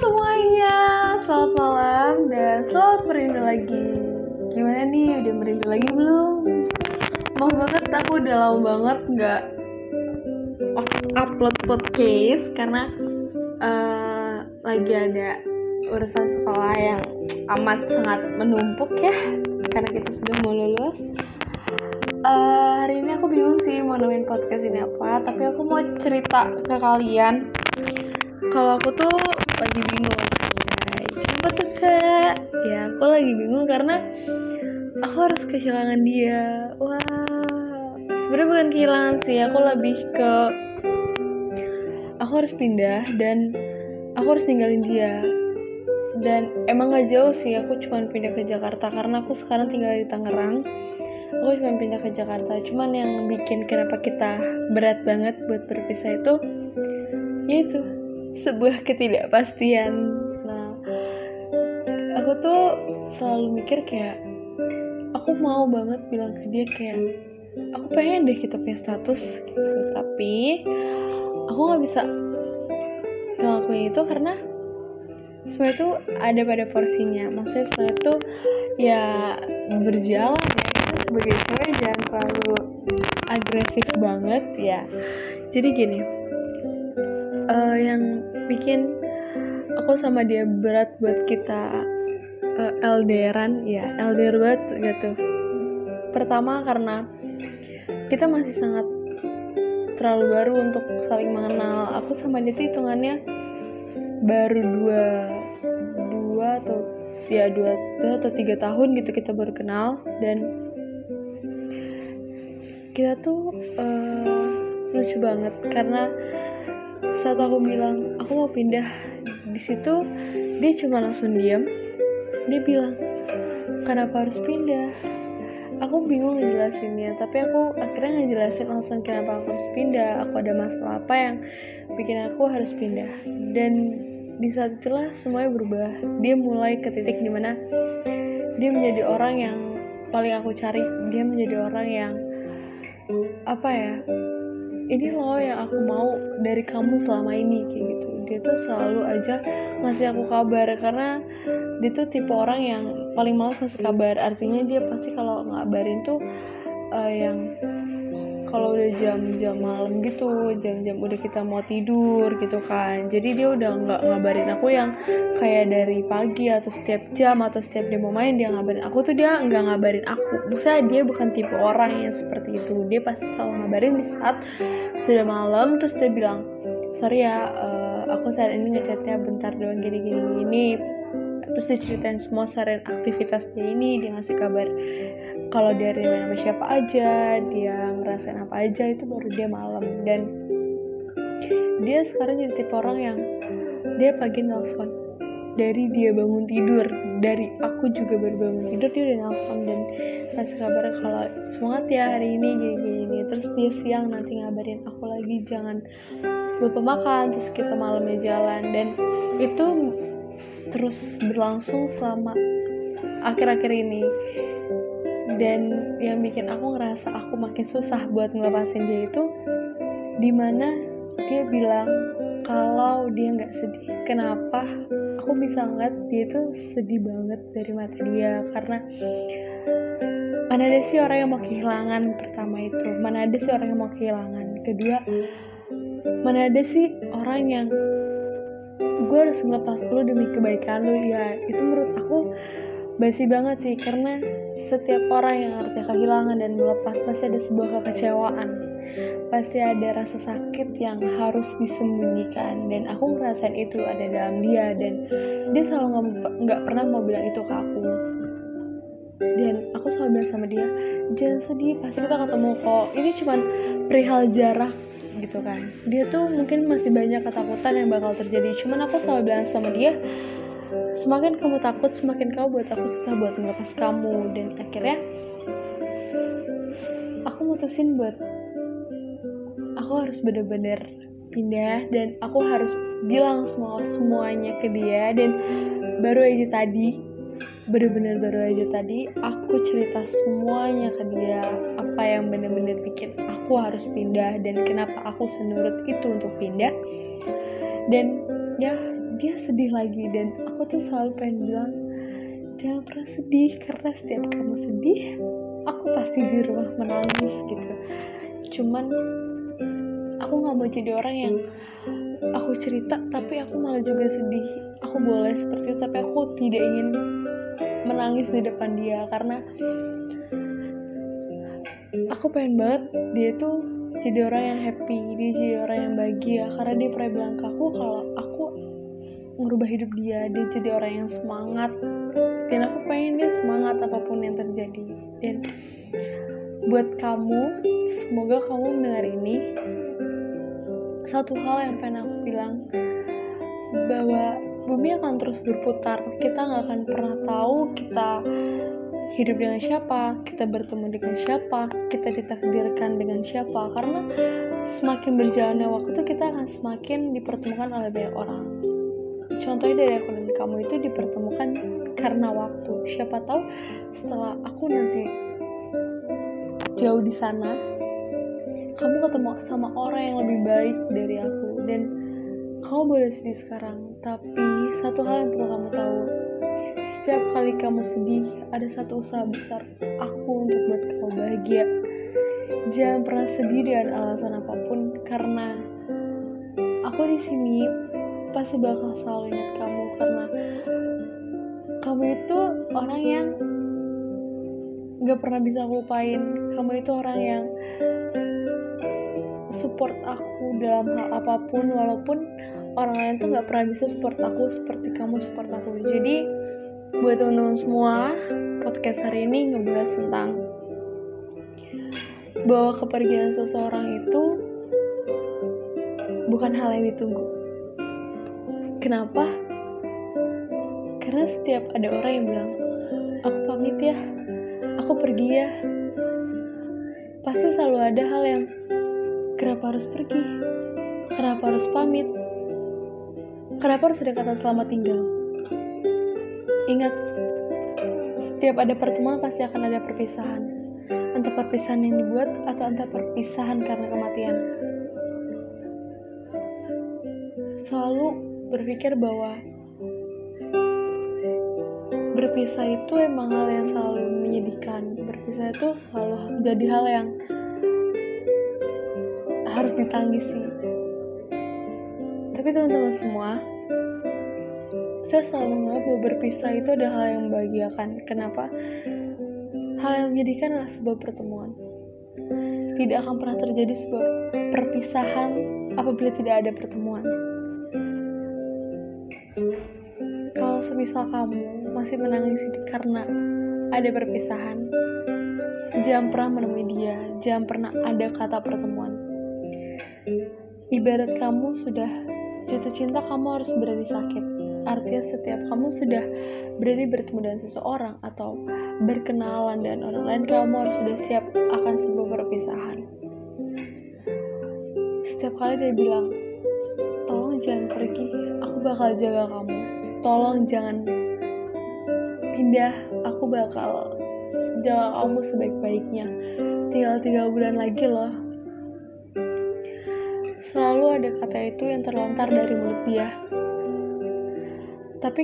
semuanya, selamat malam dan selamat merindu lagi. Gimana nih, udah merindu lagi belum? Mau banget, aku udah lama banget nggak upload podcast karena uh, lagi ada urusan sekolah yang amat sangat menumpuk ya, karena kita sudah mau lulus. Uh, hari ini aku bingung sih mau nemuin podcast ini apa, tapi aku mau cerita ke kalian kalau aku tuh lagi bingung. Kenapa tuh kak? Ya aku lagi bingung karena aku harus kehilangan dia. Wah sebenarnya bukan kehilangan sih aku lebih ke aku harus pindah dan aku harus ninggalin dia. Dan emang gak jauh sih aku cuma pindah ke Jakarta karena aku sekarang tinggal di Tangerang. Aku cuma pindah ke Jakarta. Cuman yang bikin kenapa kita berat banget buat berpisah itu yaitu sebuah ketidakpastian. Nah aku tuh selalu mikir kayak aku mau banget bilang ke dia kayak aku pengen deh kita punya status gitu. Tapi aku nggak bisa ngelakuin itu karena semua itu ada pada porsinya. Maksudnya semua itu ya berjalan ya. Sebagai cewek jangan terlalu agresif banget ya. Jadi gini uh, yang bikin aku sama dia berat buat kita uh, LDRan ya LDR banget gitu. Pertama karena kita masih sangat terlalu baru untuk saling mengenal. Aku sama dia tuh hitungannya baru dua dua atau ya dua, dua atau tiga tahun gitu kita baru kenal. Dan kita tuh uh, lucu banget karena saat aku bilang aku mau pindah. Di situ dia cuma langsung diam. Dia bilang kenapa harus pindah? Aku bingung ngejelasinnya tapi aku akhirnya ngejelasin alasan kenapa aku harus pindah. Aku ada masalah apa yang bikin aku harus pindah? Dan di saat itulah semuanya berubah. Dia mulai ke titik di mana dia menjadi orang yang paling aku cari. Dia menjadi orang yang apa ya ini loh yang aku mau dari kamu selama ini kayak gitu. Dia tuh selalu aja ngasih aku kabar karena dia tuh tipe orang yang paling males ngasih kabar. Artinya dia pasti kalau ngabarin tuh uh, yang kalau udah jam-jam malam gitu jam-jam udah kita mau tidur gitu kan. Jadi dia udah nggak ngabarin aku yang kayak dari pagi atau setiap jam atau setiap dia mau main dia ngabarin aku tuh dia nggak ngabarin aku. Bisa dia bukan tipe orang yang seperti itu. Dia pasti selalu ngabarin di saat sudah malam terus dia bilang sorry ya uh, aku saat ini ngechatnya bentar doang gini gini. Gini terus diceritain semua saran aktivitas dia ini dia ngasih kabar kalau dia main sama siapa aja dia ngerasain apa aja itu baru dia malam. Dan dia sekarang jadi tipe orang yang dia pagi nelfon. Dari dia bangun tidur dari aku juga baru bangun tidur dia udah nelfon. Dan kasih kabar kalau semangat ya hari ini gini gini. Terus dia siang nanti ngabarin aku lagi jangan lupa makan terus kita malamnya jalan. Dan itu terus berlangsung selama akhir-akhir ini dan yang bikin aku ngerasa aku makin susah buat ngelepasin dia itu di mana dia bilang kalau dia nggak sedih kenapa aku bisa ngeliat dia tuh sedih banget dari mata dia? Karena mana ada sih orang yang mau kehilangan pertama itu? Mana ada sih orang yang mau kehilangan? Kedua mana ada sih orang yang gue harus ngelepas lu demi kebaikan lu? Ya itu menurut aku basi banget sih karena setiap orang yang artinya kehilangan dan melepas pasti ada sebuah kekecewaan. Pasti ada rasa sakit yang harus disembunyikan dan aku ngerasain itu ada dalam dia dan dia selalu nggak pernah mau bilang itu ke aku. Dan aku selalu bilang sama dia jangan sedih pasti kita ketemu kok. Ini cuman perihal jarak gitu kan. Dia tuh mungkin masih banyak ketakutan yang bakal terjadi cuman aku selalu bilang sama dia semakin kamu takut semakin kamu buat aku susah buat melepas kamu. Dan akhirnya aku mutusin buat aku harus bener-bener pindah. Dan aku harus bilang semua semuanya ke dia. Dan baru aja tadi bener-bener baru aja tadi aku cerita semuanya ke dia. Apa yang bener-bener bikin aku harus pindah. Dan kenapa aku senurut itu untuk pindah. Dan ya dia sedih lagi dan aku tuh selalu pengen bilang jangan pernah sedih karena setiap kamu sedih aku pasti di rumah menangis gitu. Cuman aku nggak mau jadi orang yang aku cerita tapi aku malah juga sedih. Aku boleh seperti itu tapi aku tidak ingin menangis di depan dia karena aku pengen banget dia tuh jadi orang yang happy dia jadi orang yang bahagia karena dia pernah bilang ke aku kalau aku ngerubah hidup dia dia jadi orang yang semangat. Dan aku pengen dia semangat apa pun yang terjadi. Dan buat kamu semoga kamu mendengar ini. Satu hal yang pengen aku bilang bahwa bumi akan terus berputar. Kita nggak akan pernah tahu kita hidup dengan siapa kita bertemu dengan siapa kita ditakdirkan dengan siapa. Karena semakin berjalannya waktu kita akan semakin dipertemukan oleh banyak orang contohnya dari aku dan kamu itu dipertemukan karena waktu. Siapa tahu setelah aku nanti jauh di sana kamu ketemu sama orang yang lebih baik dari aku. Dan kamu boleh sedih sekarang tapi satu hal yang perlu kamu tahu. Setiap kali kamu sedih ada satu usaha besar aku untuk buat kamu bahagia. Jangan pernah sedih dengan alasan apa pun karena aku di sini pasti bakal selalu ingat kamu karena kamu itu orang yang gak pernah bisa lupain. Kamu itu orang yang support aku dalam hal apa pun walaupun orang lain tuh gak pernah bisa support aku seperti kamu support aku. Jadi buat teman-teman semua podcast hari ini ngebahas tentang bahwa kepergian seseorang itu bukan hal yang ditunggu kenapa? Karena setiap ada orang yang bilang aku pamit ya aku pergi ya. Pasti selalu ada hal yang kenapa harus pergi? Kenapa harus pamit? Kenapa harus ada kata selamat tinggal? Ingat setiap ada pertemuan pasti akan ada perpisahan. Entah perpisahan yang dibuat atau entah perpisahan karena kematian. Selalu berpikir bahwa berpisah itu emang hal yang selalu menyedihkan. Berpisah itu selalu jadi hal yang harus ditangisi. Tapi teman-teman semua saya selalu menganggap bahwa berpisah itu ada hal yang membahagiakan. Kenapa? Hal yang menyedihkan adalah sebuah pertemuan. Tidak akan pernah terjadi sebuah perpisahan apabila tidak ada pertemuan kalau semisal kamu masih menangis karena ada perpisahan jangan pernah menemui dia jangan pernah ada kata pertemuan. Ibarat kamu sudah jatuh cinta kamu harus berani sakit. Artinya setiap kamu sudah berani bertemu dengan seseorang atau berkenalan dengan orang lain kamu harus sudah siap akan sebuah perpisahan. Setiap kali dia bilang jangan pergi aku bakal jaga kamu. Tolong jangan pindah aku bakal jaga kamu sebaik-baiknya. Tinggal tiga bulan lagi loh. Selalu ada kata itu yang terlontar dari mulut dia. Tapi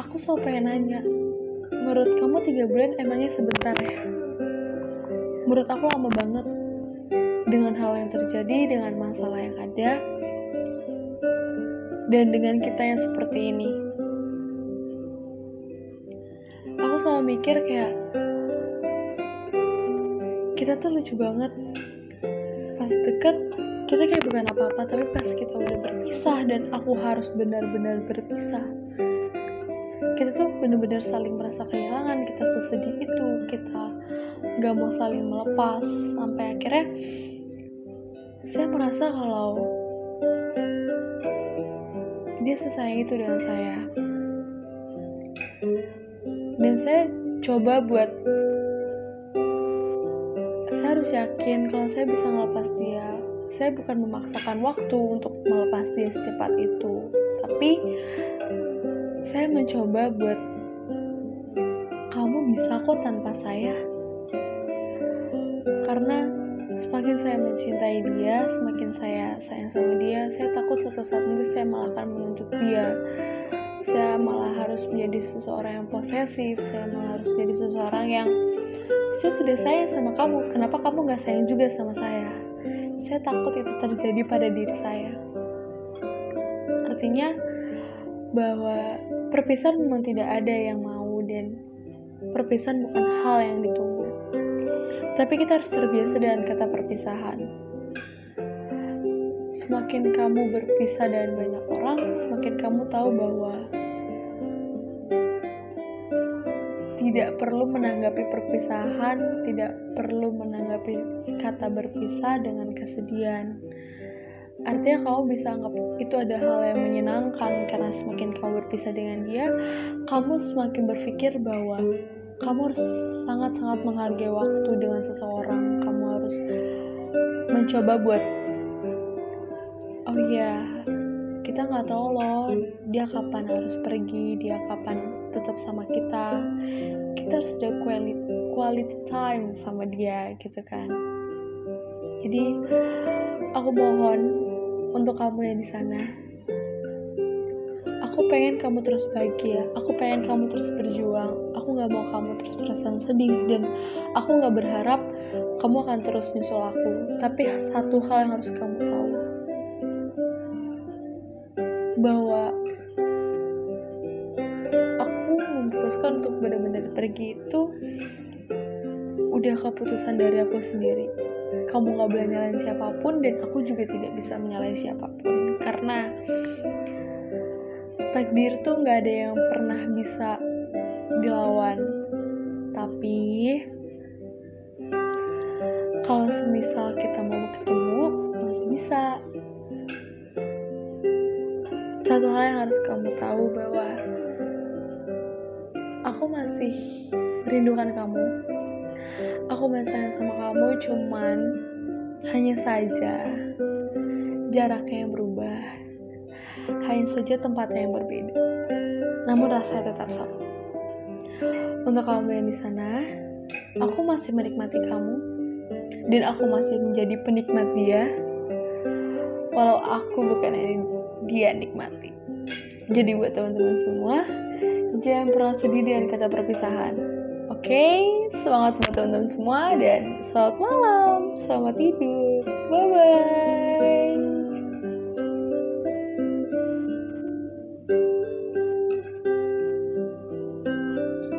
aku selalu pengen nanya menurut kamu tiga bulan emangnya sebentar ya? Menurut aku lama banget. Dengan hal yang terjadi dengan masalah yang ada dan dengan kita yang seperti ini. Aku selalu mikir kayak kita tuh lucu banget. Pas deket kita kayak bukan apa-apa tapi pas kita udah berpisah dan aku harus benar-benar berpisah kita tuh benar-benar saling merasa kehilangan. Kita sesedih itu kita gak mau saling melepas. Sampai akhirnya saya merasa kalau dia sesayang itu dengan saya. Dan saya coba buat saya harus yakin kalau saya bisa melepas dia. Saya bukan memaksakan waktu untuk melepas dia secepat itu. Tapi saya mencoba buat kamu bisa kok tanpa saya? Karena semakin saya mencintai dia semakin saya sayang sama dia saya takut suatu saat nanti saya malah akan menuntut dia. Saya malah harus menjadi seseorang yang posesif saya malah harus menjadi seseorang yang saya sudah sayang sama kamu kenapa kamu gak sayang juga sama saya? Saya takut itu terjadi pada diri saya. Artinya bahwa perpisahan memang tidak ada yang mau dan perpisahan bukan hal yang ditunggu tapi kita harus terbiasa dengan kata perpisahan semakin kamu berpisah dengan banyak orang semakin kamu tahu bahwa tidak perlu menanggapi perpisahan, tidak perlu menanggapi kata berpisah dengan kesedihan. Artinya kamu bisa anggap itu ada hal yang menyenangkan karena semakin kamu berpisah dengan dia, kamu semakin berpikir bahwa kamu harus sangat-sangat menghargai waktu dengan seseorang. Kamu harus mencoba buat oh iya, kita nggak tahu loh dia kapan harus pergi, dia kapan tetap sama kita. Kita harus ada quality, quality time sama dia gitu kan. Jadi aku mohon untuk kamu yang di sana aku pengen kamu terus bahagia. Aku pengen kamu terus berjuang. Aku nggak mau kamu terus terusan sedih dan aku nggak berharap kamu akan terus nyusul aku. Tapi satu hal yang harus kamu tahu. Bahwa memutuskan untuk benar-benar pergi itu udah keputusan dari aku sendiri. Kamu gak boleh nyalain siapa pun dan aku juga tidak bisa menyalahin siapa pun. Karena takdir tuh gak ada yang pernah bisa dilawan. Tapi kalau semisal kita mau ketemu masih bisa. Satu hal yang harus kamu tahu bahwa aku masih merindukan kamu. Aku masih sayang sama kamu cuman hanya saja jaraknya yang berubah hanya saja tempatnya yang berbeda. Namun rasanya tetap sama. Untuk kamu yang di sana aku masih menikmati kamu. Dan aku masih menjadi penikmat dia. Walau aku bukan yang dia nikmati. Jadi buat teman-teman semua jangan pernah sedih dengan kata perpisahan. Oke, okay? semangat buat teman-teman semua dan selamat malam, selamat tidur, bye bye.